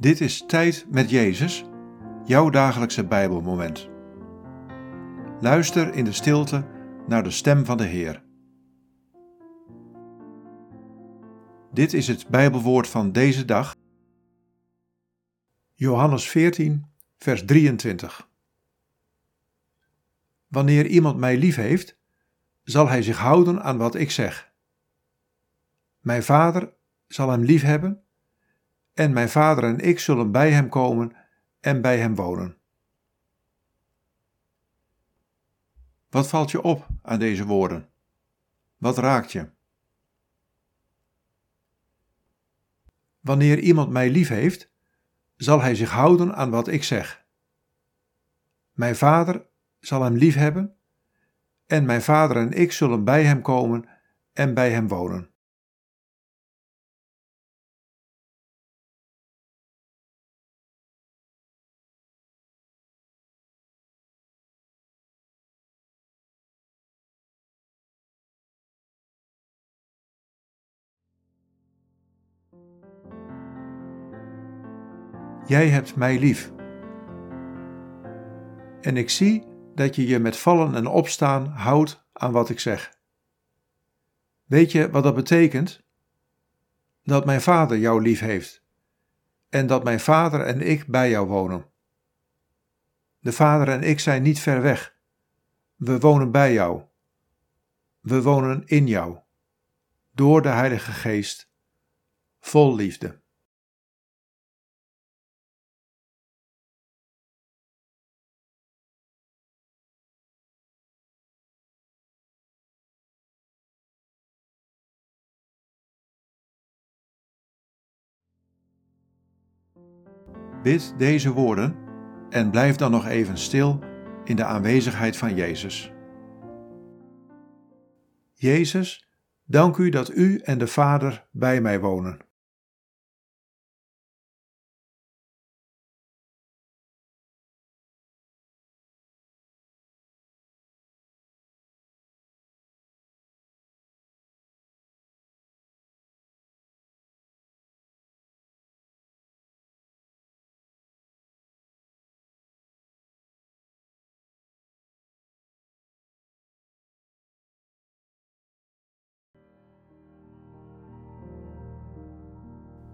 Dit is Tijd met Jezus, jouw dagelijkse Bijbelmoment. Luister in de stilte naar de stem van de Heer. Dit is het Bijbelwoord van deze dag. Johannes 14, vers 23. Wanneer iemand mij lief heeft, zal hij zich houden aan wat ik zeg. Mijn Vader zal hem lief hebben en mijn vader en ik zullen bij hem komen en bij hem wonen. Wat valt je op aan deze woorden? Wat raakt je? Wanneer iemand mij lief heeft, zal hij zich houden aan wat ik zeg. Mijn vader zal hem lief hebben, en mijn vader en ik zullen bij hem komen en bij hem wonen. Jij hebt mij lief. En ik zie dat je je met vallen en opstaan houdt aan wat ik zeg. Weet je wat dat betekent? Dat mijn vader jou lief heeft en dat mijn vader en ik bij jou wonen. De vader en ik zijn niet ver weg. We wonen bij jou. We wonen in jou, door de Heilige Geest, vol liefde. Bid deze woorden en blijf dan nog even stil in de aanwezigheid van Jezus. Jezus, dank u dat u en de Vader bij mij wonen.